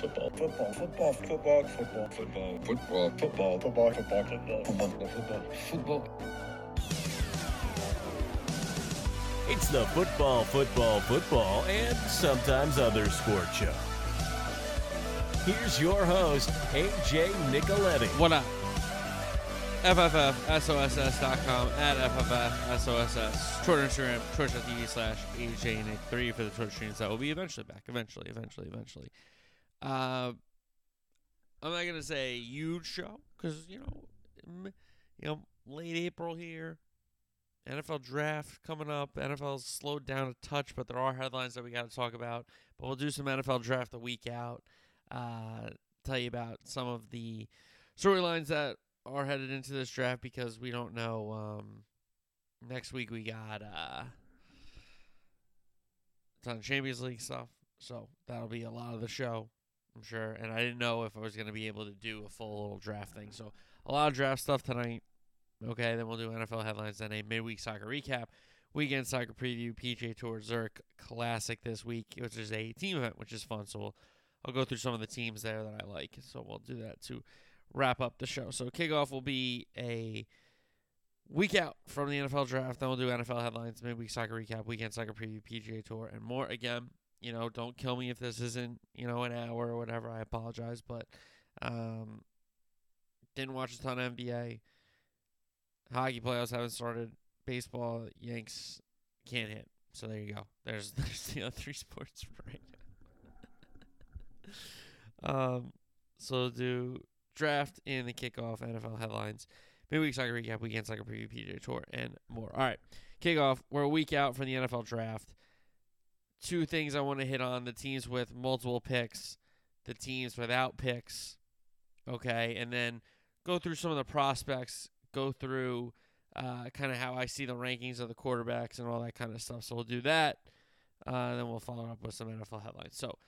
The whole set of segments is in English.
Football. Football. Football. Football. Football. Football. Football. Football. Football. Football. Football. Football. Football. Football. It's the football, football, football, and sometimes other sport show. Here's your host, AJ Nicoletti. What up? FFFSOSS.com at FFFSOSS. Twitter, Instagram, twitch.tv slash AJNick3 for the Twitch streams that will be eventually back. Eventually, eventually, eventually. Uh, I'm not going to say huge show because, you know, you know, late April here. NFL draft coming up. NFL's slowed down a touch, but there are headlines that we got to talk about. But we'll do some NFL draft a week out. Uh, tell you about some of the storylines that are headed into this draft because we don't know. Um, next week we got uh, ton of Champions League stuff, so that'll be a lot of the show, I'm sure. And I didn't know if I was going to be able to do a full little draft thing, so a lot of draft stuff tonight. Okay, then we'll do NFL headlines, then a midweek soccer recap, weekend soccer preview, PGA Tour Zurich Classic this week, which is a team event, which is fun. So we'll, I'll go through some of the teams there that I like. So we'll do that to wrap up the show. So kickoff will be a week out from the NFL draft. Then we'll do NFL headlines, midweek soccer recap, weekend soccer preview, PGA Tour, and more. Again, you know, don't kill me if this isn't you know an hour or whatever. I apologize, but um, didn't watch a ton of NBA. Hockey playoffs haven't started. Baseball, Yanks can't hit. So there you go. There's there's the other three sports right now. um, so do draft and the kickoff, NFL headlines, midweek soccer recap, weekend soccer preview, PGA Tour, and more. All right, kickoff. We're a week out from the NFL draft. Two things I want to hit on: the teams with multiple picks, the teams without picks. Okay, and then go through some of the prospects. Go through uh, kind of how I see the rankings of the quarterbacks and all that kind of stuff. So we'll do that. Uh, then we'll follow up with some NFL headlines. So,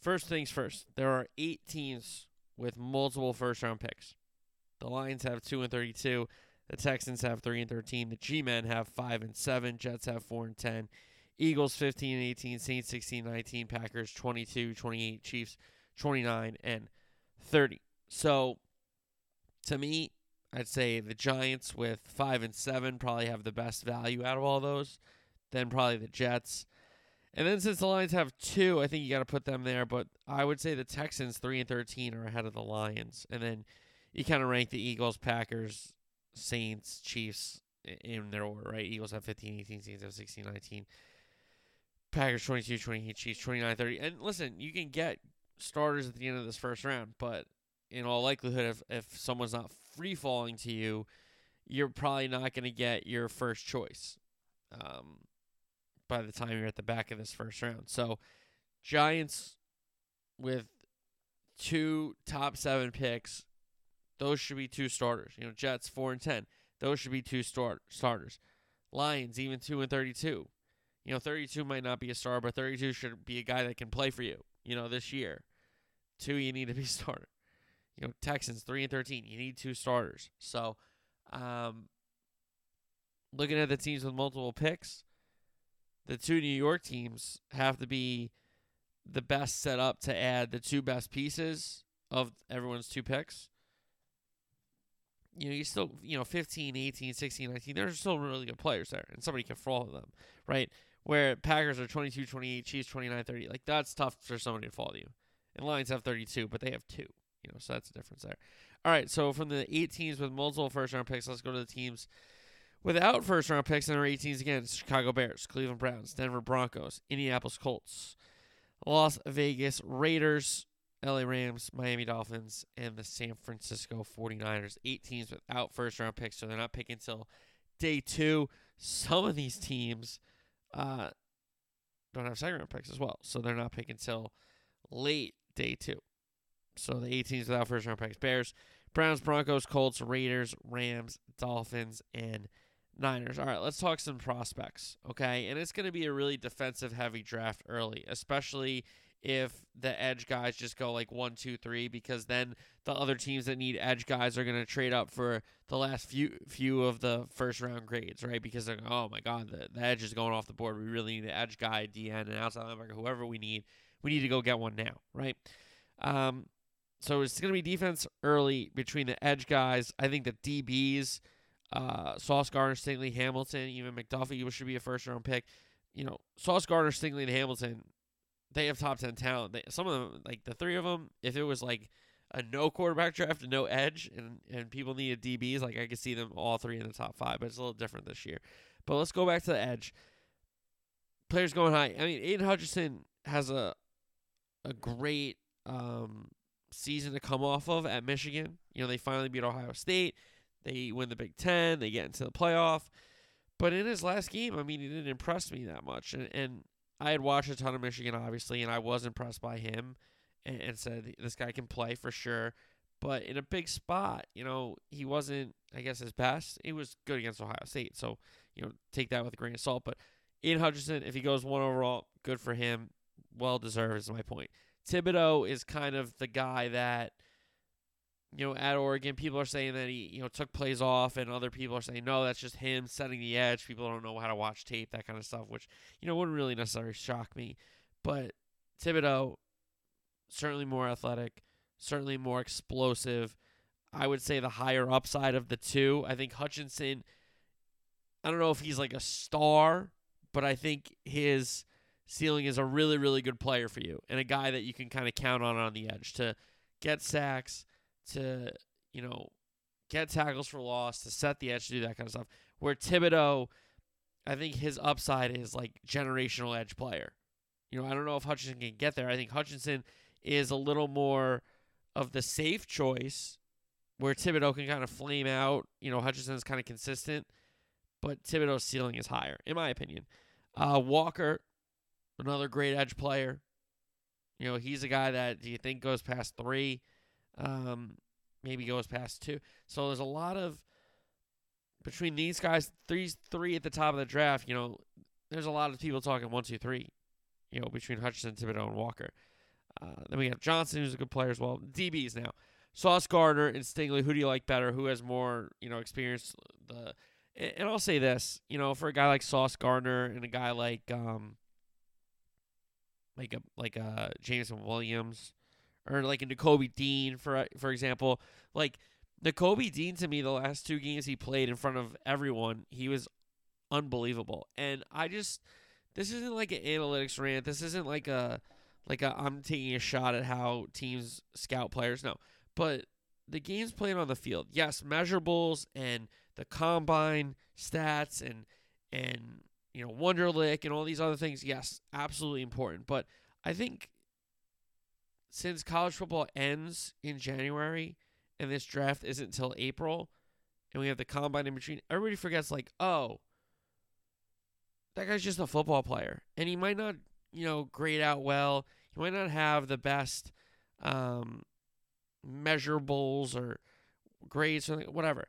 first things first, there are eight teams with multiple first round picks. The Lions have two and thirty-two. The Texans have three and thirteen. The G-men have five and seven. Jets have four and ten. Eagles 15 and 18. Saints 16 19. Packers 22 28. Chiefs 29 and 30. So, to me, I'd say the Giants with five and seven probably have the best value out of all those. Then probably the Jets. And then since the Lions have two, I think you got to put them there. But I would say the Texans three and thirteen are ahead of the Lions, and then you kind of rank the Eagles, Packers, Saints, Chiefs in their order, right? Eagles have 15, 18, Saints have 16, 19. Packers 22, 28, Chiefs 29, 30. And listen, you can get starters at the end of this first round, but in all likelihood, if, if someone's not free falling to you, you're probably not going to get your first choice um, by the time you're at the back of this first round. So, Giants with two top seven picks, those should be two starters. You know, Jets four and ten, those should be two start starters. Lions even two and thirty-two. You know, thirty-two might not be a star, but thirty-two should be a guy that can play for you. You know, this year, two you need to be starter you know, Texans three and thirteen. You need two starters. So, um, looking at the teams with multiple picks, the two New York teams have to be the best set up to add the two best pieces of everyone's two picks. You know, you still, you know, 15, 18, 16, 19, there's still really good players there, and somebody can follow them, right? Where Packers are 22, 28, Chiefs 29, 30. Like, that's tough for somebody to follow you. And Lions have 32, but they have two. You know, so that's the difference there. All right, so from the eight teams with multiple first round picks, let's go to the teams without first round picks. And our eight teams again: Chicago Bears, Cleveland Browns, Denver Broncos, Indianapolis Colts, Las Vegas Raiders, LA Rams, Miami Dolphins, and the San Francisco 49ers. Eight teams without first round picks, so they're not picking until day two. Some of these teams uh, don't have second round picks as well, so they're not picking until late day two. So the 18s without first round picks Bears, Browns, Broncos, Colts, Raiders, Rams, Dolphins, and Niners. All right, let's talk some prospects, okay? And it's going to be a really defensive heavy draft early, especially if the edge guys just go like one, two, three, because then the other teams that need edge guys are going to trade up for the last few few of the first round grades, right? Because they're oh my god, the, the edge is going off the board. We really need an edge guy, DN, and outside linebacker, whoever we need. We need to go get one now, right? Um, so it's going to be defense early between the edge guys. I think the DBs, uh, Sauce Gardner, Stingley, Hamilton, even McDuffie should be a first round pick. You know, Sauce Gardner, Stingley, and Hamilton, they have top 10 talent. They, some of them, like the three of them, if it was like a no quarterback draft and no edge and, and people needed DBs, like I could see them all three in the top five, but it's a little different this year. But let's go back to the edge. Players going high. I mean, Aidan Hutchinson has a a great um, season to come off of at Michigan. You know, they finally beat Ohio State. They win the Big Ten. They get into the playoff. But in his last game, I mean, he didn't impress me that much. And, and I had watched a ton of Michigan, obviously, and I was impressed by him and, and said this guy can play for sure. But in a big spot, you know, he wasn't, I guess, his best. He was good against Ohio State. So, you know, take that with a grain of salt. But Aidan Hutchinson, if he goes one overall, good for him. Well deserved is my point. Thibodeaux is kind of the guy that, you know, at Oregon, people are saying that he, you know, took plays off, and other people are saying, no, that's just him setting the edge. People don't know how to watch tape, that kind of stuff, which, you know, wouldn't really necessarily shock me. But Thibodeaux, certainly more athletic, certainly more explosive. I would say the higher upside of the two. I think Hutchinson, I don't know if he's like a star, but I think his ceiling is a really, really good player for you and a guy that you can kind of count on on the edge to get sacks, to, you know, get tackles for loss, to set the edge, to do that kind of stuff. Where Thibodeaux, I think his upside is like generational edge player. You know, I don't know if Hutchinson can get there. I think Hutchinson is a little more of the safe choice where Thibodeaux can kind of flame out. You know, Hutchinson's kind of consistent, but Thibodeaux's ceiling is higher, in my opinion. Uh, Walker, another great edge player. You know, he's a guy that do you think goes past three? Um, maybe goes past two. So there's a lot of between these guys, three three at the top of the draft. You know, there's a lot of people talking one, two, three. You know, between Hutchinson, Thibodeaux, and Walker. Uh, then we have Johnson, who's a good player as well. DBs now. Sauce Gardner and Stingley. Who do you like better? Who has more, you know, experience? The and I'll say this, you know, for a guy like Sauce Gardner and a guy like um, like a like a Jameson Williams or like a Nakobe Dean for uh, for example, like Nakobe Dean to me the last two games he played in front of everyone, he was unbelievable. And I just this isn't like an analytics rant. This isn't like a like i am taking a shot at how teams scout players. No, but the games played on the field. Yes, measurables and the combine stats and and you know Wonderlic and all these other things. Yes, absolutely important. But I think since college football ends in January and this draft isn't until April, and we have the combine in between, everybody forgets like, oh, that guy's just a football player, and he might not, you know, grade out well. He might not have the best um, measurables or grades or whatever.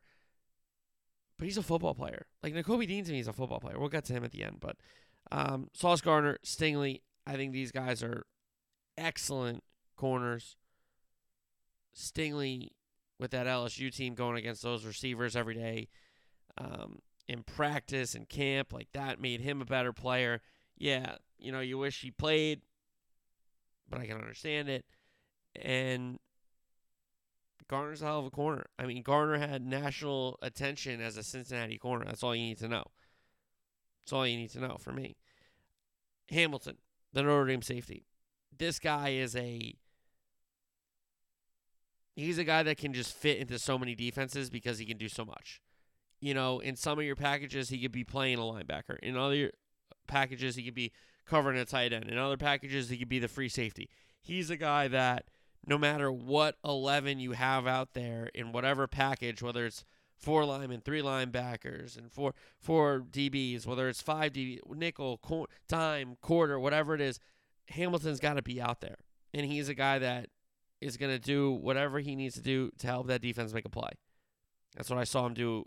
But he's a football player. Like Nakobe Dean to me is a football player. We'll get to him at the end. But um, Sauce Gardner, Stingley, I think these guys are excellent corners. Stingley with that LSU team going against those receivers every day um, in practice and camp, like that made him a better player. Yeah, you know, you wish he played but I can understand it. And Gardner's a hell of a corner. I mean, Gardner had national attention as a Cincinnati corner. That's all you need to know. That's all you need to know for me. Hamilton, the Notre Dame safety. This guy is a he's a guy that can just fit into so many defenses because he can do so much. You know, in some of your packages he could be playing a linebacker. In other packages he could be covering a tight end. In other packages, he could be the free safety. He's a guy that no matter what 11 you have out there in whatever package, whether it's four linemen, three linebackers, and four four DBs, whether it's five DB, nickel, cor- dime, quarter, whatever it is, Hamilton's got to be out there, and he's a guy that is going to do whatever he needs to do to help that defense make a play. That's what I saw him do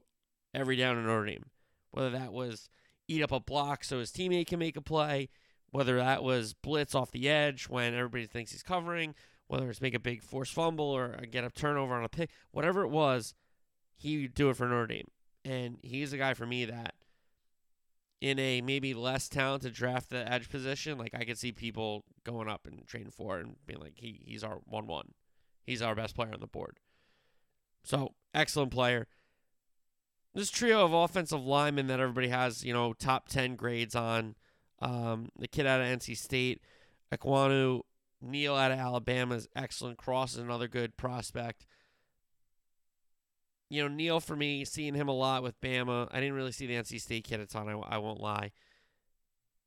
every down in Notre Dame. Whether that was eat up a block so his teammate can make a play, whether that was blitz off the edge when everybody thinks he's covering, whether it's make a big force fumble or get a turnover on a pick, whatever it was, he would do it for Notre Dame. And he's a guy for me that in a maybe less talented draft the edge position, like I could see people going up and trading for and being like, he he's our one one, he's our best player on the board. So excellent player. This trio of offensive linemen that everybody has, you know, top ten grades on. Um, the kid out of NC State, Ekwonu, Neal out of Alabama is excellent. Cross is another good prospect. You know, Neal for me, seeing him a lot with Bama. I didn't really see the NC State kid a ton. I, I won't lie.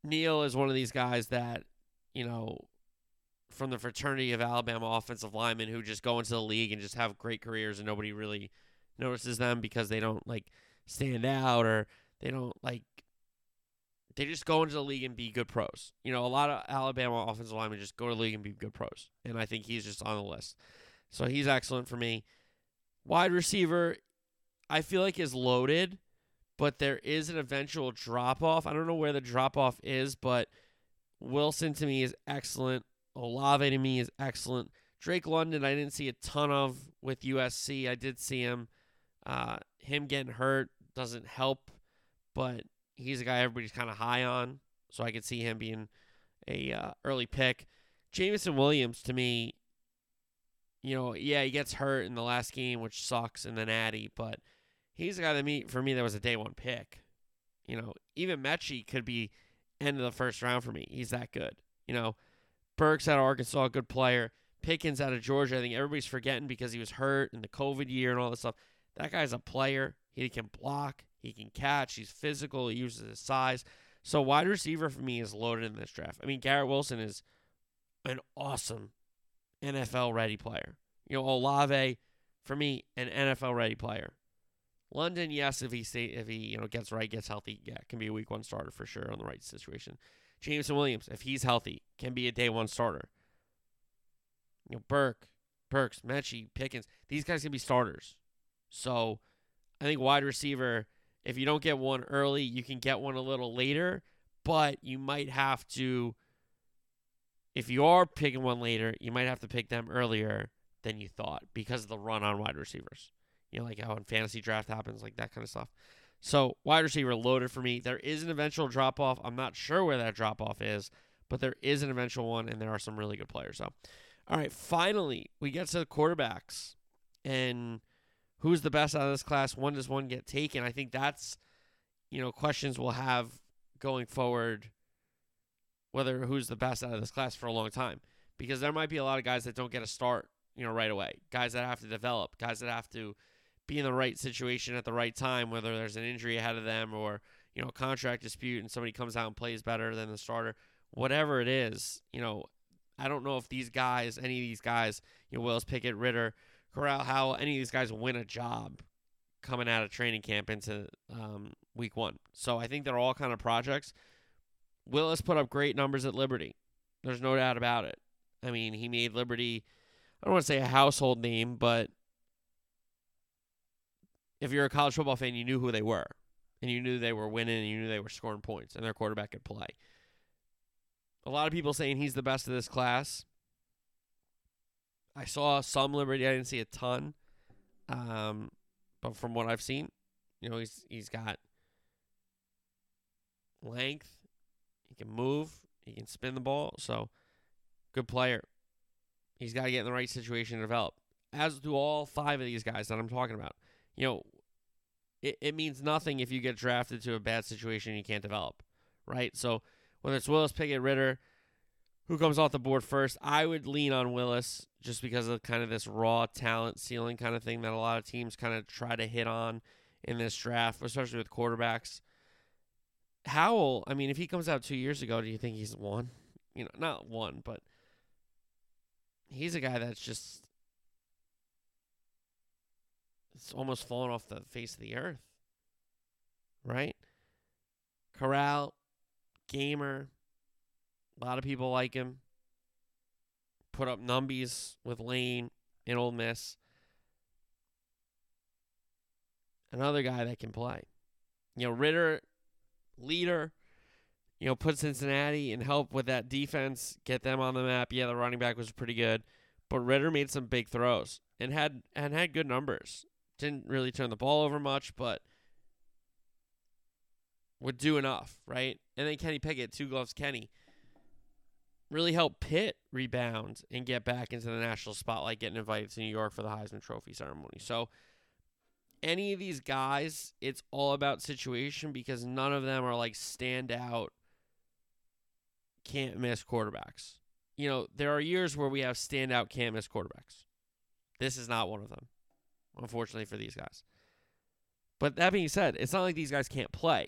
Neal is one of these guys that, you know, from the fraternity of Alabama offensive linemen who just go into the league and just have great careers and nobody really notices them because they don't like stand out or they don't like they just go into the league and be good pros. You know, a lot of Alabama offensive linemen just go to the league and be good pros. And I think he's just on the list. So he's excellent for me. Wide receiver, I feel like is loaded, but there is an eventual drop off. I don't know where the drop off is, but Wilson to me is excellent. Olave to me is excellent. Drake London, I didn't see a ton of with USC. I did see him. Uh, him getting hurt doesn't help, but he's a guy everybody's kind of high on, so I could see him being a uh, early pick. Jameson Williams to me, you know, yeah, he gets hurt in the last game, which sucks in the Natty, but he's a guy that me for me that was a day one pick. You know, even Metchie could be end of the first round for me. He's that good. You know, Burks out of Arkansas, good player. Pickens out of Georgia, I think everybody's forgetting because he was hurt in the COVID year and all this stuff. That guy's a player. He can block. He can catch. He's physical. He uses his size. So wide receiver for me is loaded in this draft. I mean, Garrett Wilson is an awesome NFL ready player. You know, Olave, for me, an NFL ready player. London, yes, if he stay, if he you know gets right, gets healthy, yeah, can be a week one starter for sure on the right situation. Jameson Williams, if he's healthy, can be a day one starter. You know, Burke, Burks, Metchie, Pickens, these guys can be starters. So I think wide receiver, if you don't get one early, you can get one a little later, but you might have to if you are picking one later, you might have to pick them earlier than you thought because of the run on wide receivers. You know, like how in fantasy draft happens, like that kind of stuff. So wide receiver loaded for me. There is an eventual drop off. I'm not sure where that drop off is, but there is an eventual one, and there are some really good players. So, all right, finally we get to the quarterbacks and who's the best out of this class. When does one get taken? I think that's you know questions we'll have going forward. Whether who's the best out of this class for a long time, because there might be a lot of guys that don't get a start, you know, right away. Guys that have to develop, guys that have to be in the right situation at the right time, whether there's an injury ahead of them or, you know, a contract dispute and somebody comes out and plays better than the starter, whatever it is, you know, I don't know if these guys, any of these guys, you know, Willis Pickett, Ridder, Corral, how any of these guys win a job coming out of training camp into um, week one. So I think they're all kind of projects. Willis put up great numbers at Liberty. There's no doubt about it. I mean, he made Liberty, I don't want to say a household name, but if you're a college football fan, you knew who they were. And you knew they were winning and you knew they were scoring points and their quarterback could play. A lot of people saying he's the best of this class. I saw some Liberty. I didn't see a ton. Um, but from what I've seen, you know, he's he's got length. He can move. He can spin the ball. So, good player. He's got to get in the right situation to develop. As do all five of these guys that I'm talking about. You know, it, it means nothing if you get drafted to a bad situation you can't develop, right? So, whether it's Willis Pickett, Ridder, who comes off the board first, I would lean on Willis just because of kind of this raw talent ceiling kind of thing that a lot of teams kind of try to hit on in this draft, especially with quarterbacks. Howell, I mean, if he comes out two years ago, do you think he's one? You know, not one, but he's a guy that's just it's almost fallen off the face of the earth. Right? Corral, gamer. A lot of people like him. Put up numbies with Lane in Ole Miss. Another guy that can play. You know, Ridder, leader, you know, put Cincinnati and help with that defense, get them on the map. Yeah, the running back was pretty good, but Ridder made some big throws and had and had good numbers. Didn't really turn the ball over much, but would do enough, right? And then Kenny Pickett, two gloves Kenny, really helped Pitt rebound and get back into the national spotlight, getting invited to New York for the Heisman Trophy ceremony. So, any of these guys, it's all about situation because none of them are like standout, can't miss quarterbacks. You know, there are years where we have standout, can't miss quarterbacks. This is not one of them, unfortunately, for these guys. But that being said, it's not like these guys can't play.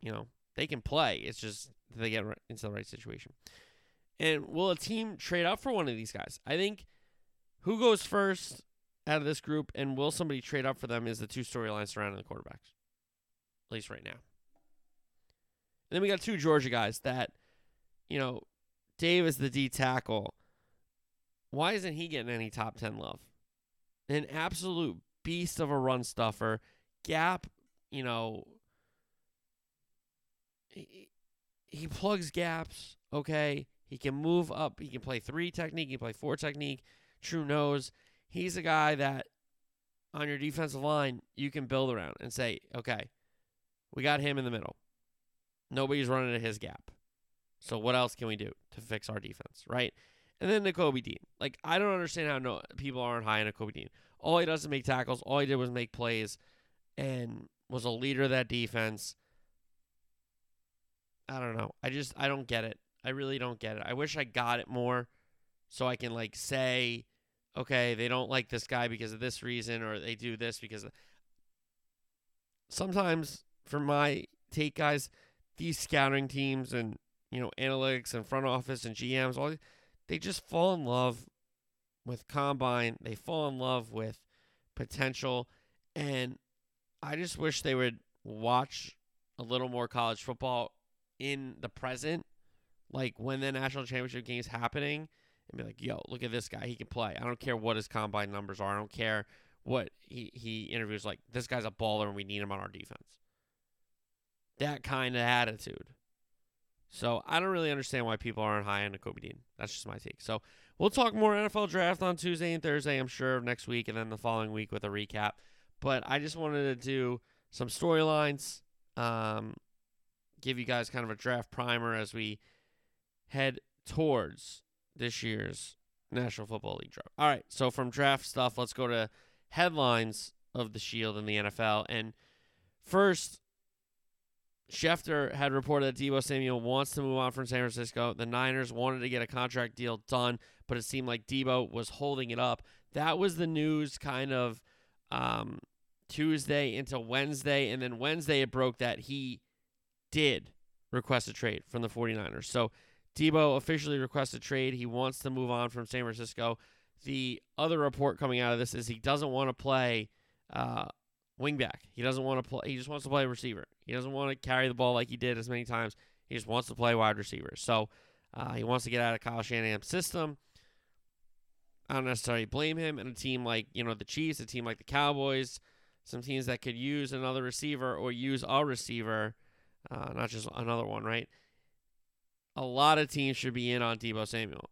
You know, they can play. It's just they get into the right situation. And will a team trade up for one of these guys? I think who goes first out of this group and will somebody trade up for them is the two storylines surrounding the quarterbacks. At least right now. And then we got two Georgia guys that, you know, Davis the D tackle. Why isn't he getting any top 10 love? An absolute beast of a run stuffer. Gap, you know, he, he plugs gaps, okay? He can move up. He can play three technique. He can play four technique. True nose. He's a guy that on your defensive line you can build around and say, okay, we got him in the middle. Nobody's running at his gap. So what else can we do to fix our defense, right? And then Nakobe Dean. Like I don't understand how no people aren't high on Nakobe Dean. All he does is make tackles. All he did was make plays, and was a leader of that defense. I don't know. I just I don't get it. I really don't get it. I wish I got it more so I can like say, okay, they don't like this guy because of this reason or they do this because sometimes for my take guys, these scouting teams and you know analytics and front office and GMs all they just fall in love with combine. They fall in love with potential and I just wish they would watch a little more college football in the present like when the national championship game is happening and be like, yo, look at this guy. He can play. I don't care what his combine numbers are. I don't care what he, he interviews like. This guy's a baller and we need him on our defense. That kind of attitude. So I don't really understand why people aren't high on Nakobe Dean. That's just my take. So we'll talk more NFL draft on Tuesday and Thursday, I'm sure, of next week, and then the following week with a recap. But I just wanted to do some storylines, um, give you guys kind of a draft primer as we head towards this year's National Football League draft. All right, so from draft stuff, let's go to headlines of the Shield in the NFL. And first, Schefter had reported that Deebo Samuel wants to move on from San Francisco. The Niners wanted to get a contract deal done, but it seemed like Deebo was holding it up. That was the news kind of um, Tuesday into Wednesday. And then Wednesday, it broke that he did request a trade from the 49ers. So Deebo officially requested a trade. He wants to move on from San Francisco. The other report coming out of this is he doesn't want to play uh, wingback. He doesn't want to play. He just wants to play receiver. He doesn't want to carry the ball like he did as many times. He just wants to play wide receiver. So uh, he wants to get out of Kyle Shanahan's system. I don't necessarily blame him. And a team like you know the Chiefs, a team like the Cowboys, some teams that could use another receiver or use a receiver, uh, not just another one, right? a lot of teams should be in on Deebo Samuel.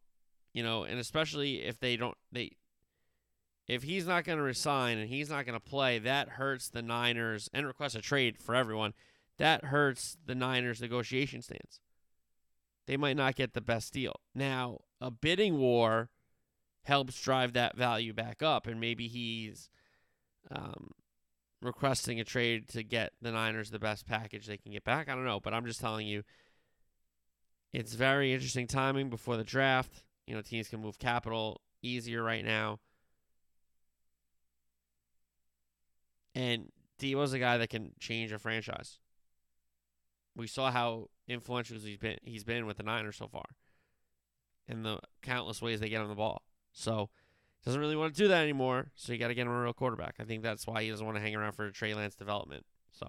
You know, and especially if they don't they if he's not going to resign and he's not going to play, that hurts the Niners and request a trade for everyone. That hurts the Niners negotiation stance. They might not get the best deal. Now, a bidding war helps drive that value back up, and maybe he's um, requesting a trade to get the Niners the best package they can get back. I don't know, but I'm just telling you it's very interesting timing before the draft. You know, teams can move capital easier right now. And Deebo's a guy that can change a franchise. We saw how influential he's been he's been with the Niners so far. In the countless ways they get on the ball. So doesn't really want to do that anymore. So you got to get him a real quarterback. I think that's why he doesn't want to hang around for Trey Lance development. So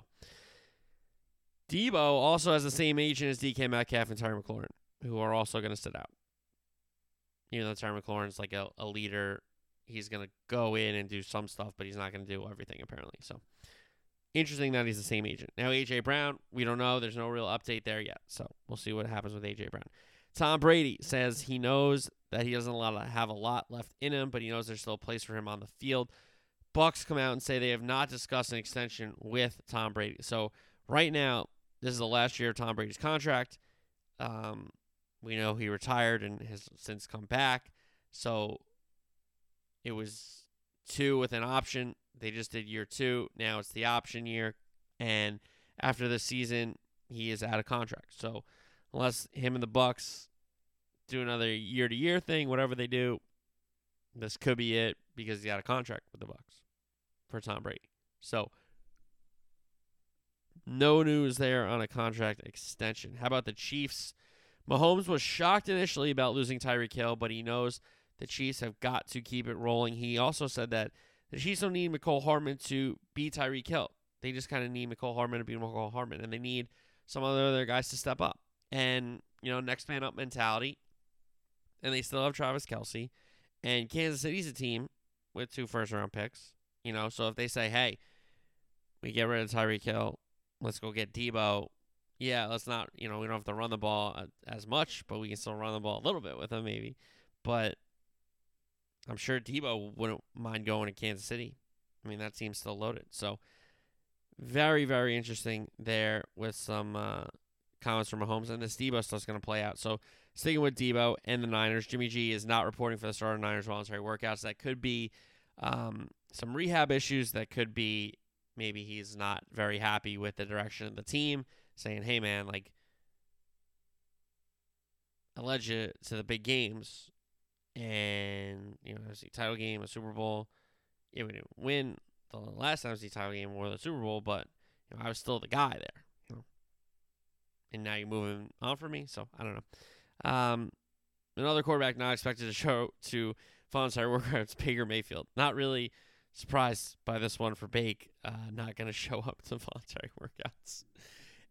Deebo also has the same agent as DK Metcalf and Terry McLaurin, who are also going to sit out. Even though Terry McLaurin's like a, a leader, he's going to go in and do some stuff, but he's not going to do everything apparently. So interesting that he's the same agent. Now AJ Brown, we don't know. There's no real update there yet. So we'll see what happens with AJ Brown. Tom Brady says he knows that he doesn't have a lot left in him, but he knows there's still a place for him on the field. Bucks come out and say they have not discussed an extension with Tom Brady. So right now, this is the last year of Tom Brady's contract. Um, we know he retired and has since come back. So it was two with an option. They just did year two. Now it's the option year. And after this season, he is out of contract. So unless him and the Bucks do another year to year thing, whatever they do, this could be it because he's out of contract with the Bucks for Tom Brady. So no news there on a contract extension. How about the Chiefs? Mahomes was shocked initially about losing Tyreek Hill, but he knows the Chiefs have got to keep it rolling. He also said that the Chiefs don't need Mecole Hardman to beat Tyreek Hill. They just kind of need Mecole Hardman to beat Mecole Hardman, and they need some other guys to step up. And, you know, next man up mentality. And they still have Travis Kelce. And Kansas City's a team with two first round picks. You know, so if they say, hey, we get rid of Tyreek Hill, let's go get Deebo. Yeah, let's not, you know, we don't have to run the ball as much, but we can still run the ball a little bit with him, maybe. But I'm sure Deebo wouldn't mind going to Kansas City. I mean, that seems still loaded. So, very, very interesting there with some uh, comments from Mahomes. And this Deebo stuff's going to play out. So, sticking with Deebo and the Niners, Jimmy G is not reporting for the start of Niners voluntary workouts. That could be um, some rehab issues. That could be maybe he's not very happy with the direction of the team, saying, hey, man, like, I led you to the big games and you know, the title game, a Super Bowl. Yeah, we didn't win the last the title game or the Super Bowl, but you know, I was still the guy there. You know, and now you're moving on for me, so I don't know. Um, another quarterback not expected to show to voluntary workouts, Baker Mayfield. Not really surprised by this one for Bake. Uh, not going to show up to voluntary workouts.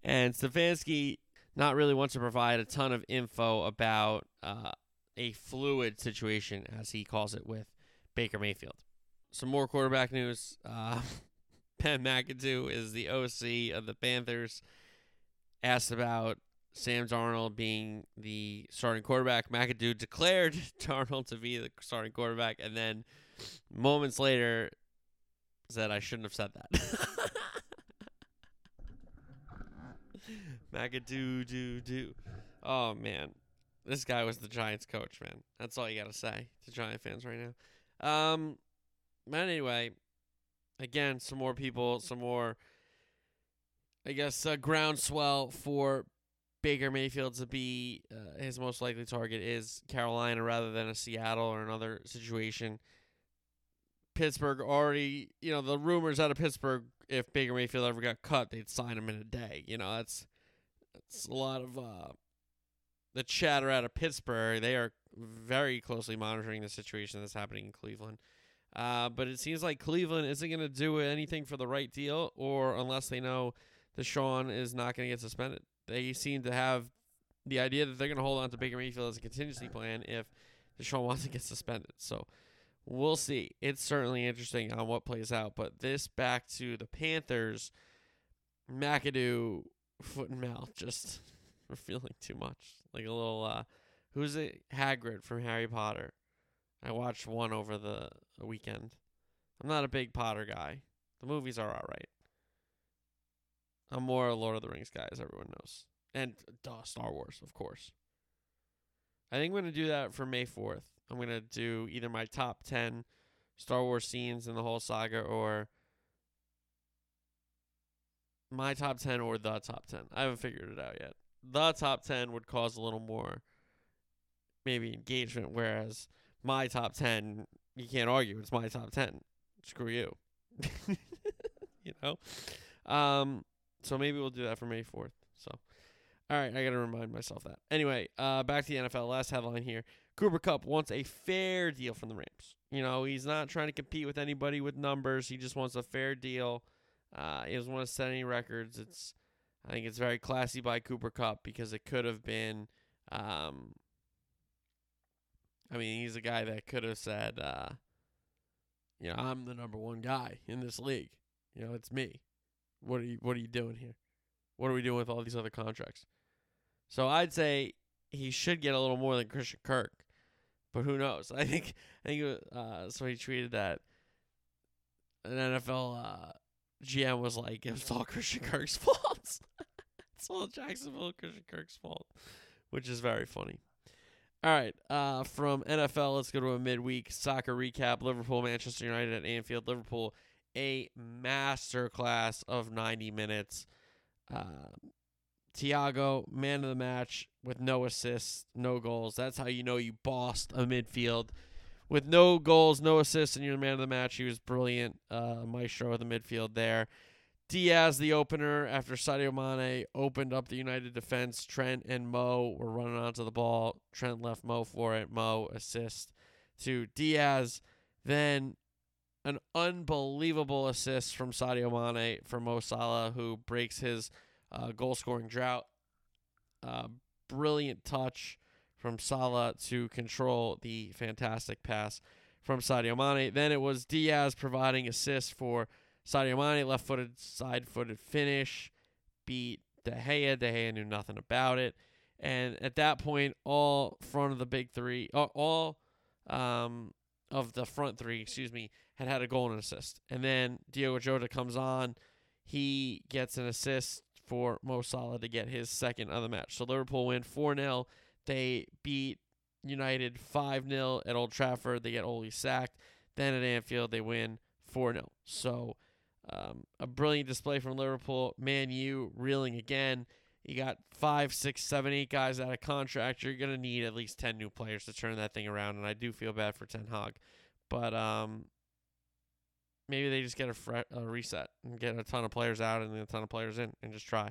And Stefanski not really wants to provide a ton of info about uh, a fluid situation, as he calls it, with Baker Mayfield. Some more quarterback news. Uh, Ben McAdoo is the OC of the Panthers. Asked about Sam Darnold being the starting quarterback. McAdoo declared Darnold to be the starting quarterback, and then moments later said, I shouldn't have said that. McAdoo, do, do. Oh, man. This guy was the Giants coach, man. That's all you got to say to Giant fans right now. Um, but anyway, again, some more people, some more, I guess, uh, groundswell for Baker Mayfield to be uh, his most likely target is Carolina rather than a Seattle or another situation. Pittsburgh already, you know, the rumors out of Pittsburgh, if Baker Mayfield ever got cut, they'd sign him in a day. You know, that's that's a lot of uh, the chatter out of Pittsburgh. They are very closely monitoring the situation that's happening in Cleveland. Uh, but it seems like Cleveland isn't going to do anything for the right deal, or unless they know Deshaun is not going to get suspended. They seem to have the idea that they're going to hold on to Baker Mayfield as a contingency plan if Deshaun Watson gets suspended. So we'll see. It's certainly interesting on what plays out. But this back to the Panthers, McAdoo, foot and mouth, just feeling too much. Like a little, uh, who's it? Hagrid from Harry Potter. I watched one over the weekend. I'm not a big Potter guy. The movies are alright. I'm more a Lord of the Rings guy, as everyone knows. And duh, Star Wars, of course. I think I'm to do that for May 4th. I'm going to do either my top 10 Star Wars scenes in the whole saga or my top 10 or the top 10. I haven't figured it out yet. The top 10 would cause a little more maybe engagement, whereas my top 10, you can't argue. It's my top 10. Screw you. you know? Um, so maybe we'll do that for May 4th. So, all right, I got to remind myself that. Anyway, uh, back to the NFL. Last headline here. Cooper Kupp wants a fair deal from the Rams. You know, he's not trying to compete with anybody with numbers. He just wants a fair deal. Uh, he doesn't want to set any records. It's, I think it's very classy by Cooper Kupp because it could have been, um, I mean, he's a guy that could have said, uh, you know, I'm the number one guy in this league. You know, it's me. What are you What are you doing here? What are we doing with all these other contracts? So I'd say he should get a little more than Christian Kirk, but who knows? I think I think uh, so. He tweeted that an NFL uh, GM was like, "It was all Christian Kirk's fault." it's all Jacksonville Christian Kirk's fault, which is very funny. All right, uh, from NFL, let's go to a midweek soccer recap. Liverpool, Manchester United at Anfield. Liverpool, a masterclass of 90 minutes. Uh, Thiago, man of the match, with no assists, no goals. That's how you know you bossed a midfield. With no goals, no assists, and you're the man of the match. He was brilliant. Uh, maestro of the midfield there. Diaz, the opener, after Sadio Mane opened up the United defense. Trent and Mo were running onto the ball. Trent left Mo for it. Mo assist to Diaz. Then an unbelievable assist from Sadio Mane for Mo Salah, who breaks his uh, goal scoring drought. Uh, brilliant touch from Salah to control the fantastic pass from Sadio Mane. Then it was Diaz providing assists for Sadio Mane, left footed, side footed finish, beat De Gea. De Gea knew nothing about it. And at that point, all front of the big three, all um, of the front three, excuse me, had had a goal and an assist. And then Diogo Jota comes on. He gets an assist for Mo Salah to get his second of the match. So Liverpool win 4 0. They beat United 5 0 at Old Trafford. They get Ole sacked. Then at Anfield, they win 4 0. So um, a brilliant display from Liverpool. Man U reeling again. You got five, six, seven, eight guys out of contract. You're going to need at least 10 new players to turn that thing around. And I do feel bad for Ten Hag. But um, maybe they just get a, fre- a reset and get a ton of players out and a ton of players in and just try.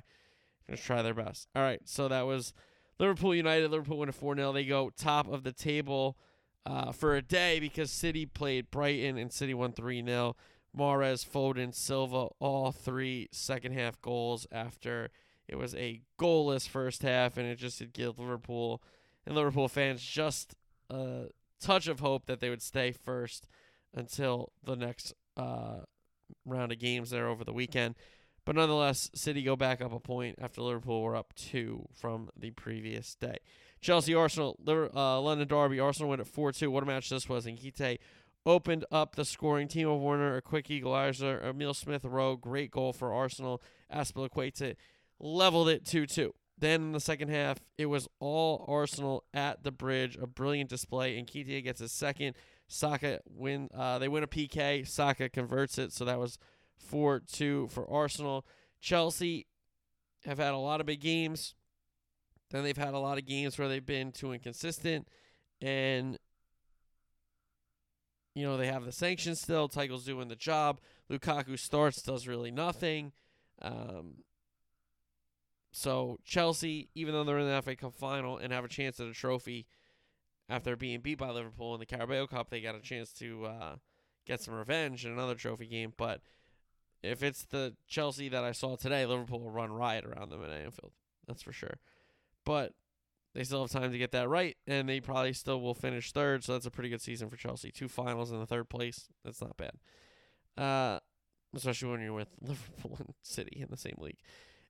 Just try their best. All right. So that was Liverpool United. Liverpool win a 4 0. They go top of the table uh, for a day because City played Brighton and City won 3 0. Mahrez, Foden, Silva, all three second half goals after it was a goalless first half, and it just did give Liverpool and Liverpool fans just a touch of hope that they would stay first until the next uh, round of games there over the weekend. But nonetheless, City go back up a point after Liverpool were up two from the previous day. Chelsea, Arsenal, uh, London Derby. Arsenal win at 4 2. What a match this was. Nketiah opened up the scoring. Timo Werner, a quick equalizer. Emil Smith Rowe, great goal for Arsenal. Azpilicueta leveled it 2 2. Then in the second half, it was all Arsenal at the bridge. A brilliant display. And Nketiah gets his second. Saka win. Uh, they win a PK. Saka converts it. So that was 4 2 for Arsenal. Chelsea have had a lot of big games. Then they've had a lot of games where they've been too inconsistent. And you know, they have the sanctions still. Tuchel's doing the job. Lukaku starts, does really nothing. Um, so Chelsea, even though they're in the FA Cup final and have a chance at a trophy after being beat by Liverpool in the Carabao Cup, they got a chance to uh, get some revenge in another trophy game. But if it's the Chelsea that I saw today, Liverpool will run riot around them at Anfield. That's for sure. But they still have time to get that right, and they probably still will finish third. So that's a pretty good season for Chelsea. Two finals in the third place. That's not bad. Uh, especially when you're with Liverpool and City in the same league.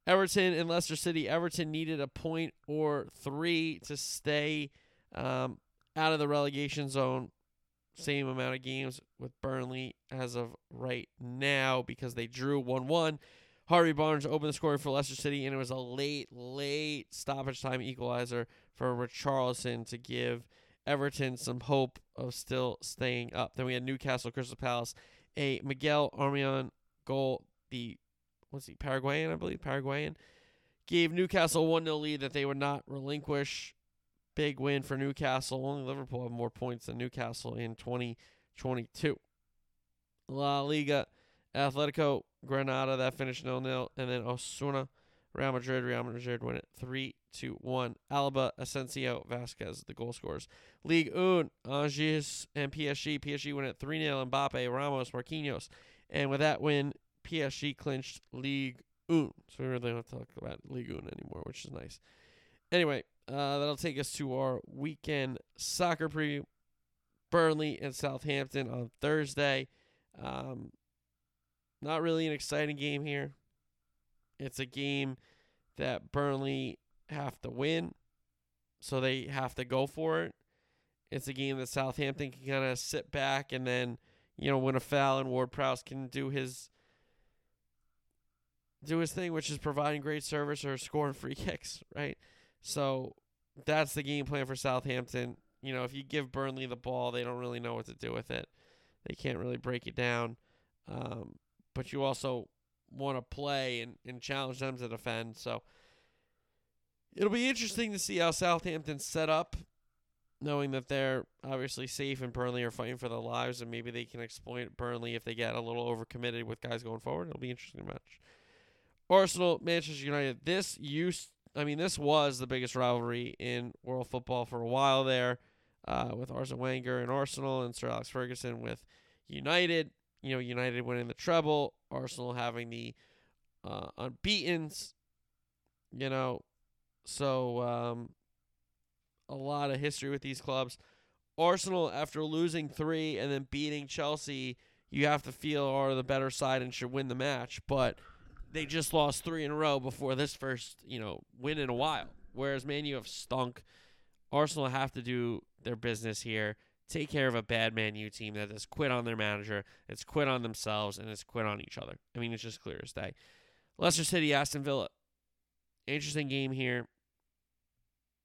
Everton and Leicester City. Everton needed a point or three to stay um, out of the relegation zone. Same amount of games with Burnley as of right now because they drew 1 1. Harvey Barnes opened the scoring for Leicester City, and it was a late, late stoppage time equalizer for Richarlison to give Everton some hope of still staying up. Then we had Newcastle, Crystal Palace, a Miguel Almiron goal. The what's he Paraguayan, I believe Paraguayan, gave Newcastle one 0 lead that they would not relinquish. Big win for Newcastle. Only Liverpool have more points than Newcastle in 2022. La Liga, Atletico Granada that finished 0 0. And then Osasuna, Real Madrid. Real Madrid win it 3 2 1. Alaba, Asensio, Vasquez, the goal scorers. League 1, Angers and PSG. PSG win it 3 0. Mbappe, Ramos, Marquinhos. And with that win, PSG clinched League 1. So we really don't talk about League 1 anymore, which is nice. Anyway, uh, that'll take us to our weekend soccer preview. Burnley and Southampton on Thursday. Um, not really an exciting game here. It's a game that Burnley have to win, so they have to go for it. It's a game that Southampton can kind of sit back and then, you know, win a foul, and Ward Prowse can do his do his thing, which is providing great service or scoring free kicks, right? So that's the game plan for Southampton. You know, if you give Burnley the ball, they don't really know what to do with it. They can't really break it down. Um, but you also want to play and, and challenge them to defend. So it'll be interesting to see how Southampton set up, knowing that they're obviously safe and Burnley are fighting for their lives, and maybe they can exploit Burnley if they get a little overcommitted with guys going forward. It'll be interesting match. Arsenal, Manchester United. This used, I mean, this was the biggest rivalry in world football for a while there, uh, with Arsene Wenger and Arsenal, and Sir Alex Ferguson with United. You know, United winning the treble, Arsenal having the uh, unbeaten's. You know, so um, a lot of history with these clubs. Arsenal, after losing three and then beating Chelsea, you have to feel are the better side and should win the match. But they just lost three in a row before this first, you know, win in a while. Whereas Man U have stunk. Arsenal have to do their business here, take care of a bad Man U team that has quit on their manager, it's quit on themselves, and it's quit on each other. I mean, it's just clear as day. Leicester City, Aston Villa. Interesting game here.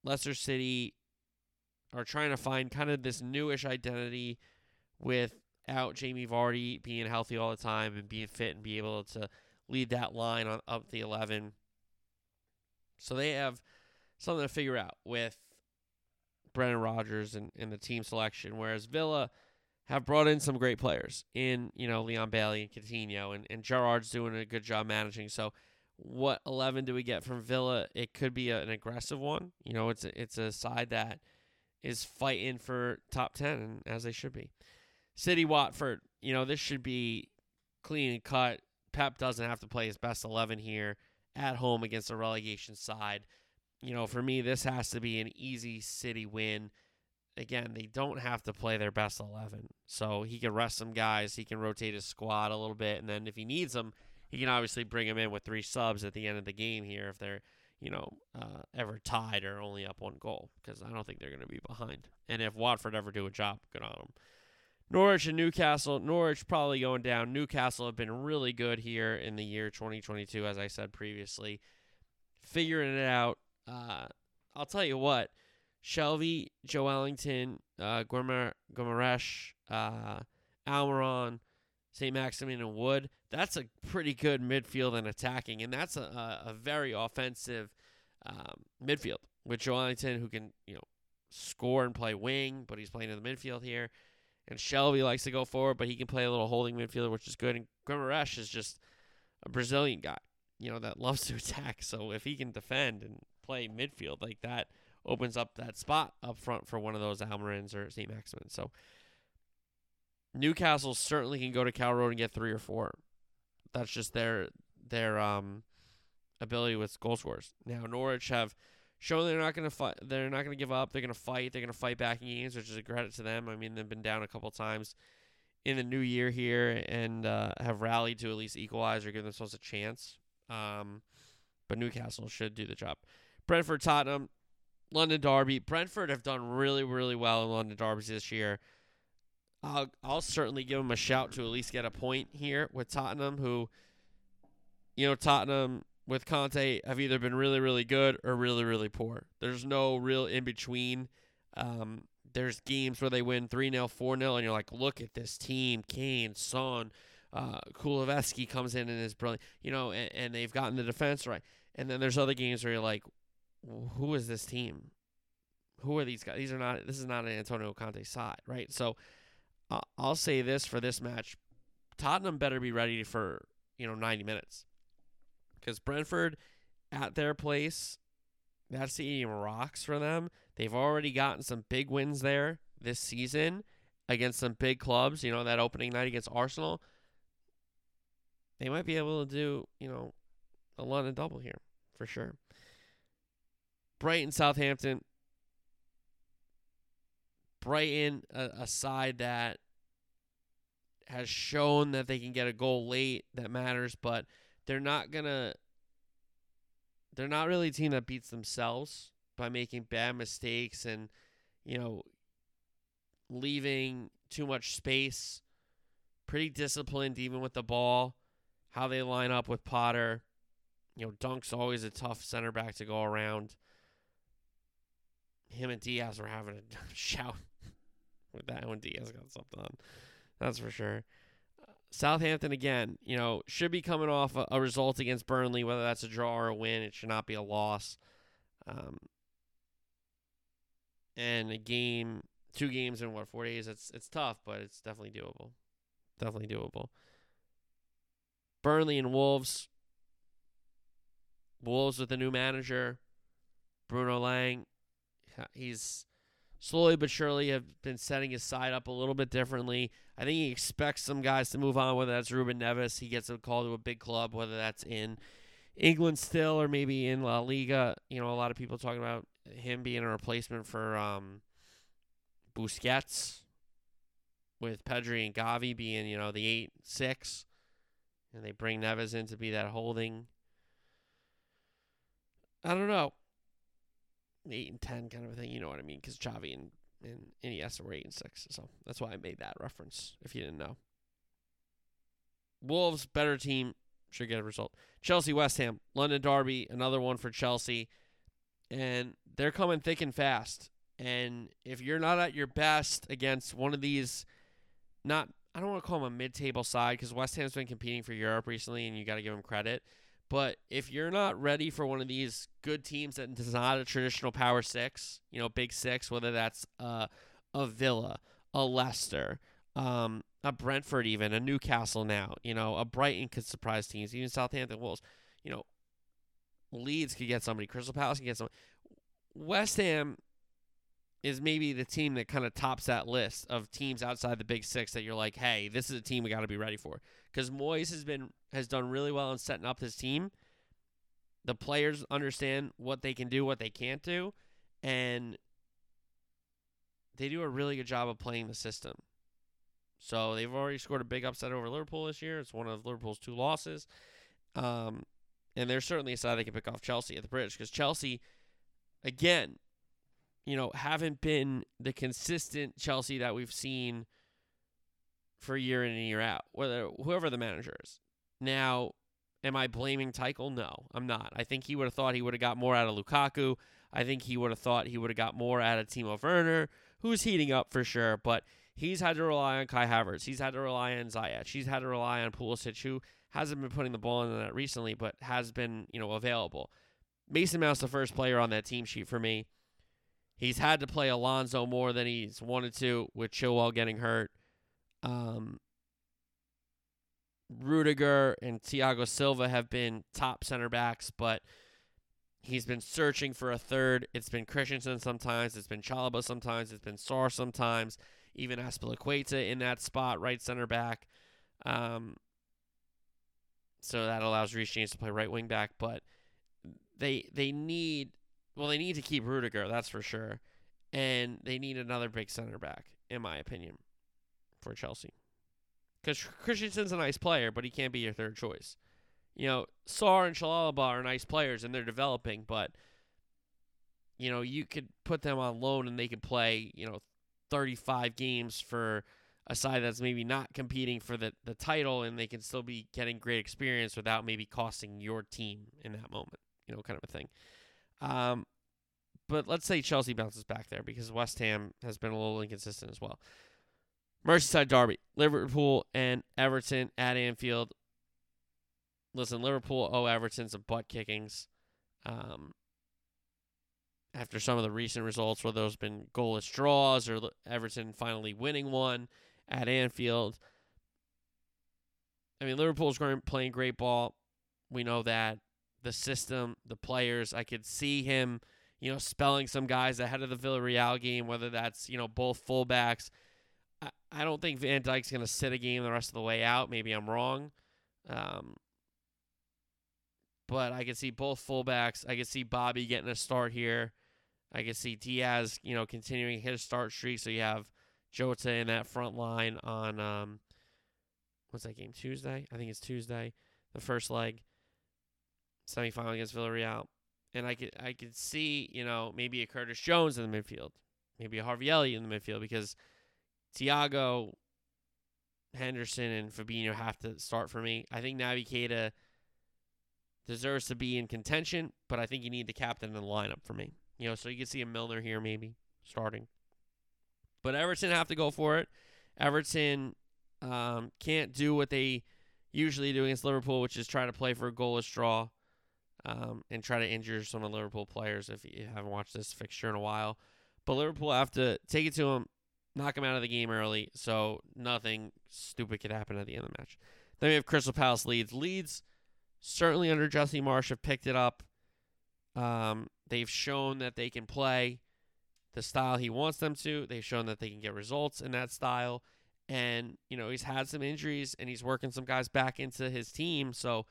Leicester City are trying to find kind of this newish identity without Jamie Vardy being healthy all the time and being fit and be able to lead that line on up the 11. So they have something to figure out with Brendan Rodgers and, and the team selection, whereas Villa have brought in some great players in, you know, Leon Bailey and Coutinho, and, and Gerrard's doing a good job managing. So what 11 do we get from Villa? It could be a, an aggressive one. You know, it's a, it's a side that is fighting for top 10, and as they should be. City Watford, you know, this should be clean and cut. Pep doesn't have to play his best 11 here at home against a relegation side. You know, for me, this has to be an easy City win. Again, they don't have to play their best 11. So he can rest some guys. He can rotate his squad a little bit. And then if he needs them, he can obviously bring them in with three subs at the end of the game here if they're, you know, uh, ever tied or only up one goal. Because I don't think they're going to be behind. And if Watford ever do a job, good on them. Norwich and Newcastle. Norwich probably going down. Newcastle have been really good here in the year 2022, as I said previously. Figuring it out. Uh, I'll tell you what. Shelvey, Joelinton, uh, Guimaraes, uh, Almiron, St. Maximin, and Wood. That's a pretty good midfield and attacking, and that's a, a, very offensive um, midfield with Joelinton, who can you know score and play wing, but he's playing in the midfield here. And Shelvey likes to go forward, but he can play a little holding midfielder, which is good. And Guimaraes is just a Brazilian guy, you know, that loves to attack. So if he can defend and play midfield like that, opens up that spot up front for one of those Almirons or St. Maximin. So Newcastle certainly can go to Carrow Road and get three or four. That's just their their um ability with goal scores. Now Norwich have shown they're not going to fight. They're not going to give up. They're going to fight. They're going to fight back in games, which is a credit to them. I mean, they've been down a couple times in the new year here and uh, have rallied to at least equalize or give themselves a chance. Um, but Newcastle should do the job. Brentford, Tottenham, London Derby. Brentford have done really, really well in London Derbies this year. I'll I'll certainly give them a shout to at least get a point here with Tottenham, who, you know, Tottenham with Conte have either been really, really good or really, really poor. There's no real in between. Um, there's games where they win 3 0, 4 0, and you're like, look at this team. Kane, Son, uh, comes in and is brilliant, you know, and, and they've gotten the defense right. And then there's other games where you're like, who is this team? Who are these guys? These are not, this is not an Antonio Conte side, right? So uh, I'll say this for this match Tottenham better be ready for, you know, 90 minutes because Brentford at their place, that stadium rocks for them. They've already gotten some big wins there this season against some big clubs. You know that opening night against Arsenal. They might be able to do you know a London double here for sure. Brighton, Southampton. Brighton, a, a side that has shown that they can get a goal late that matters, but they're not gonna they're not really a team that beats themselves by making bad mistakes and you know leaving too much space pretty disciplined even with the ball how they line up with potter You know, Dunk's always a tough center back to go around. Him and Diaz were having a shout with that when Diaz got something on. That's for sure. Southampton again, you know, should be coming off a, a, result against Burnley, whether that's a draw or a win. It should not be a loss. Um, and a game, two games in what four days? It's it's tough, but it's definitely doable. Definitely doable. Burnley and Wolves. Wolves with a new manager, Bruno Lage. He's slowly but surely have been setting his side up a little bit differently. I think he expects some guys to move on, whether that's Ruben Neves, he gets a call to a big club, whether that's in England still or maybe in La Liga. You know, a lot of people talking about him being a replacement for um, Busquets, with Pedri and Gavi being, you know, the 8 6. And they bring Neves in to be that holding. I don't know eight and ten kind of a thing. You know what I mean? Because Xavi and and Iniesta were eight and six, so that's why I made that reference. If you didn't know, Wolves better team should get a result. Chelsea West Ham London Derby another one for Chelsea, and they're coming thick and fast. And if you're not at your best against one of these, not I don't want to call them a mid-table side because West Ham's been competing for Europe recently, and you got to give them credit. But if you're not ready for one of these good teams that is not a traditional power six, you know, big six, whether that's uh, a Villa, a Leicester, um, a Brentford, even a Newcastle now, you know, a Brighton could surprise teams, even Southampton Wolves, you know, Leeds could get somebody, Crystal Palace could get somebody. West Ham is maybe the team that kind of tops that list of teams outside the big six that you're like, hey, this is a team we got to be ready for because Moyes has been has done really well in setting up his team. The players understand what they can do, what they can't do, and they do a really good job of playing the system. So they've already scored a big upset over Liverpool this year. It's one of Liverpool's two losses. Um, and there's certainly a side they can pick off Chelsea at the bridge because Chelsea, again, you know, haven't been the consistent Chelsea that we've seen – for year in and year out, whether whoever the manager is. Now, am I blaming Tuchel? No, I'm not. I think he would have thought he would have got more out of Lukaku. I think he would have thought he would have got more out of Timo Werner, who's heating up for sure, but he's had to rely on Kai Havertz. He's had to rely on Ziyech. He's had to rely on Pulisic, who hasn't been putting the ball in the net recently, but has been, you know, available. Mason Mount's the first player on that team sheet for me. He's had to play Alonso more than he's wanted to with Chilwell getting hurt. Um, Rudiger and Thiago Silva have been top center backs, but he's been searching for a third. It's been Christensen sometimes, it's been Chalobah sometimes, it's been Sarr sometimes, even Azpilicueta in that spot, right center back. Um, so that allows Reece James to play right wing back, but they they need well they need to keep Rudiger, that's for sure, and they need another big center back, in my opinion for Chelsea. Because Christensen's a nice player, but he can't be your third choice. You know, Sarr and Chalobah are nice players and they're developing, but you know, you could put them on loan and they could play, you know, 35 games for a side that's maybe not competing for the, the title and they can still be getting great experience without maybe costing your team in that moment, you know, kind of a thing. Um, but let's say Chelsea bounces back there because West Ham has been a little inconsistent as well. Merseyside Derby, Liverpool and Everton at Anfield. Listen, Liverpool owe Everton some butt kickings. Um, after some of the recent results where there's been goalless draws or Everton finally winning one at Anfield. I mean, Liverpool's playing great ball. We know that. The system, the players, I could see him, you know, spelling some guys ahead of the Villarreal game, whether that's, you know, both fullbacks I don't think Van Dijk's going to sit a game the rest of the way out. Maybe I'm wrong. Um, but I can see both fullbacks. I can see Bobby getting a start here. I can see Diaz, you know, continuing his start streak. So you have Jota in that front line on um, what's that game? Tuesday? I think it's Tuesday. The first leg, semifinal against Villarreal, and I could I could see you know maybe a Curtis Jones in the midfield, maybe a Harvey Elliott in the midfield because Thiago, Henderson, and Fabinho have to start for me. I think Naby Keita, deserves to be in contention, but I think you need the captain in the lineup for me. You know, so you can see a Milner here maybe starting. But Everton have to go for it. Everton um, can't do what they usually do against Liverpool, which is try to play for a goalless draw um, and try to injure some of the Liverpool players if you haven't watched this fixture in a while. But Liverpool have to take it to them, knock him out of the game early, so nothing stupid could happen at the end of the match. Then we have Crystal Palace Leeds. Leeds, certainly under Jesse Marsch have picked it up. Um, they've shown that they can play the style he wants them to. They've shown that they can get results in that style. And, you know, he's had some injuries and he's working some guys back into his team. So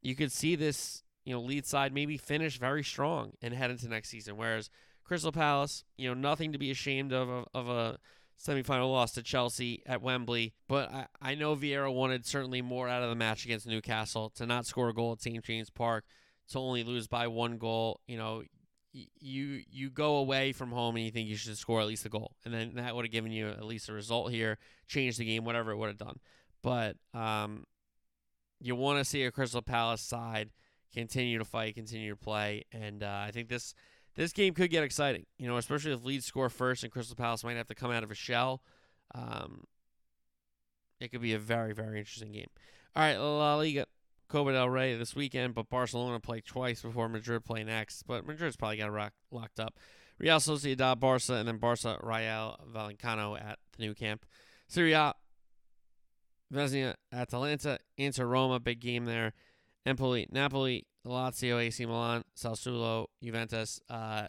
you could see this, you know, Leeds side maybe finish very strong and head into next season. Whereas Crystal Palace, you know, nothing to be ashamed of of, of a semifinal loss to Chelsea at Wembley. But I, I know Vieira wanted certainly more out of the match against Newcastle to not score a goal at St. James Park, to only lose by one goal. You know, you you go away from home and you think you should score at least a goal, and then that would have given you at least a result here, changed the game, whatever it would have done. But um, you want to see a Crystal Palace side continue to fight, continue to play, and uh, I think this this game could get exciting. You know, especially if Leeds score first and Crystal Palace might have to come out of a shell. Um, it could be a very very interesting game. All right, La Liga. Copa del Rey this weekend, but Barcelona play twice before Madrid play next. But Madrid's probably got rock, locked up. Real Sociedad, Barca, and then Barca, Rayo Vallecano at the Nou Camp. Serie A, Venezia, Atalanta, Inter Roma, big game there. Empoli, Napoli, Lazio, AC Milan, Sassuolo, Juventus. Uh,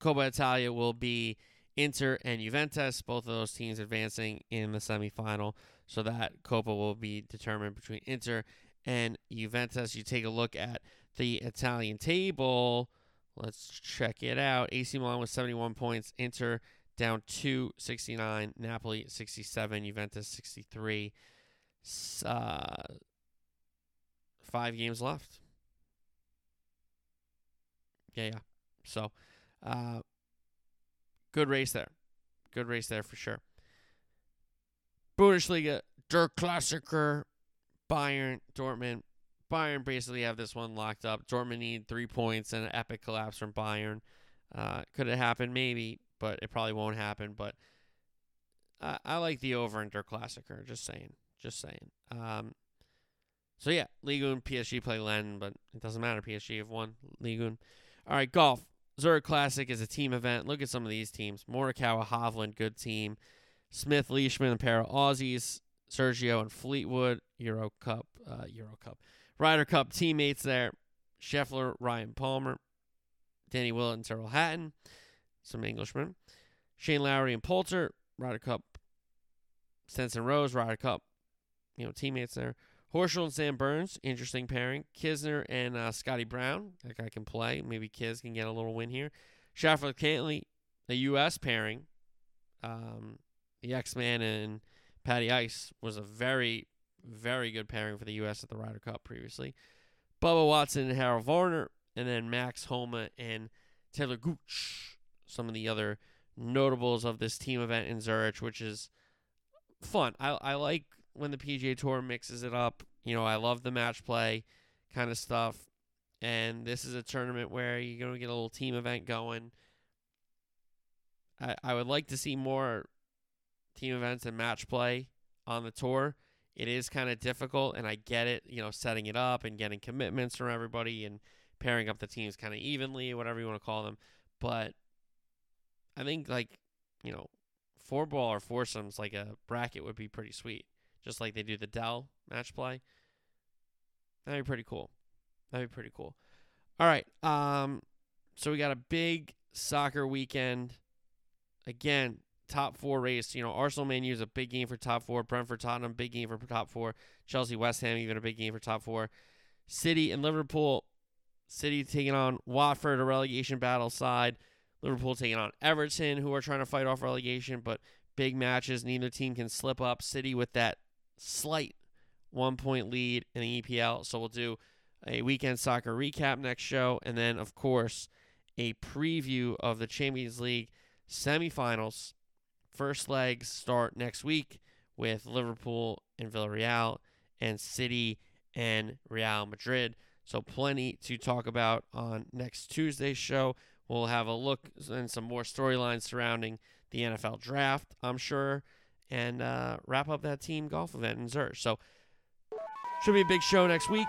Coppa Italia will be Inter and Juventus, both of those teams advancing in the semifinal. So that Coppa will be determined between Inter and Juventus. You take a look at the Italian table. Let's check it out. AC Milan with 71 points. Inter down to 69. Napoli 67. Juventus 63. Uh, five games left. Yeah, yeah. So, uh, good race there. Good race there for sure. Bundesliga, Der Klassiker, Bayern, Dortmund. Bayern basically have this one locked up. Dortmund need three points and an epic collapse from Bayern. Uh, could it happen? Maybe, but it probably won't happen. But I, I like the over in Der Klassiker. Just saying. Just saying. Um, so yeah, Ligue 1 PSG play Lens, but it doesn't matter. PSG have won Ligue 1. All right, golf. Zurich Classic is a team event. Look at some of these teams. Morikawa, Hovland, good team. Smith, Leishman, a pair of Aussies. Sergio and Fleetwood, Euro Cup, uh, Euro Cup, Ryder Cup teammates there. Scheffler, Ryan Palmer, Danny Willett, and Tyrrell Hatton, some Englishmen. Shane Lowry and Poulter, Ryder Cup. Stenson Rose, Ryder Cup, you know, teammates there. Horschel and Sam Burns, interesting pairing. Kisner and uh, Scotty Brown, that guy can play. Maybe Kiz can get a little win here. Schauffele Cantlay, the U.S. pairing. Um, the X-Man and Patty Ice was a very, very good pairing for the U.S. at the Ryder Cup previously. Bubba Watson and Harold Varner, and then Max Homa and Talor Gooch, some of the other notables of this team event in Zurich, which is fun. I, I like when the PGA Tour mixes it up. You know, I love the match play kind of stuff. And this is a tournament where you're going to get a little team event going. I, I would like to see more team events and match play on the tour. It is kind of difficult, and I get it, you know, setting it up and getting commitments from everybody and pairing up the teams kind of evenly, whatever you want to call them. But I think, like, you know, four ball or foursomes, like a bracket would be pretty sweet, just like they do the Dell match play. That'd be pretty cool. That'd be pretty cool. All right. Um, so we got a big soccer weekend. Again, top four race. You know, Arsenal Man U is a big game for top four. Brentford Tottenham, big game for top four. Chelsea West Ham, even a big game for top four. City and Liverpool. City taking on Watford, a relegation battle side. Liverpool taking on Everton, who are trying to fight off relegation, but big matches. Neither team can slip up. City with that slight one point lead in the EPL. So we'll do a weekend soccer recap next show. And then, of course, a preview of the Champions League semifinals First legs start next week with Liverpool and Villarreal and City and Real Madrid. So, plenty to talk about on next Tuesday's show. We'll have a look and some more storylines surrounding the NFL draft, I'm sure, and uh, wrap up that team golf event in Zurich. So, should be a big show next week.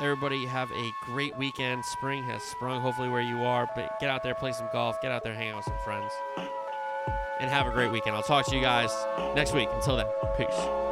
Everybody have a great weekend. Spring has sprung, hopefully, where you are. But get out there, play some golf, get out there, hang out with some friends, and have a great weekend. I'll talk to you guys next week. Until then, peace.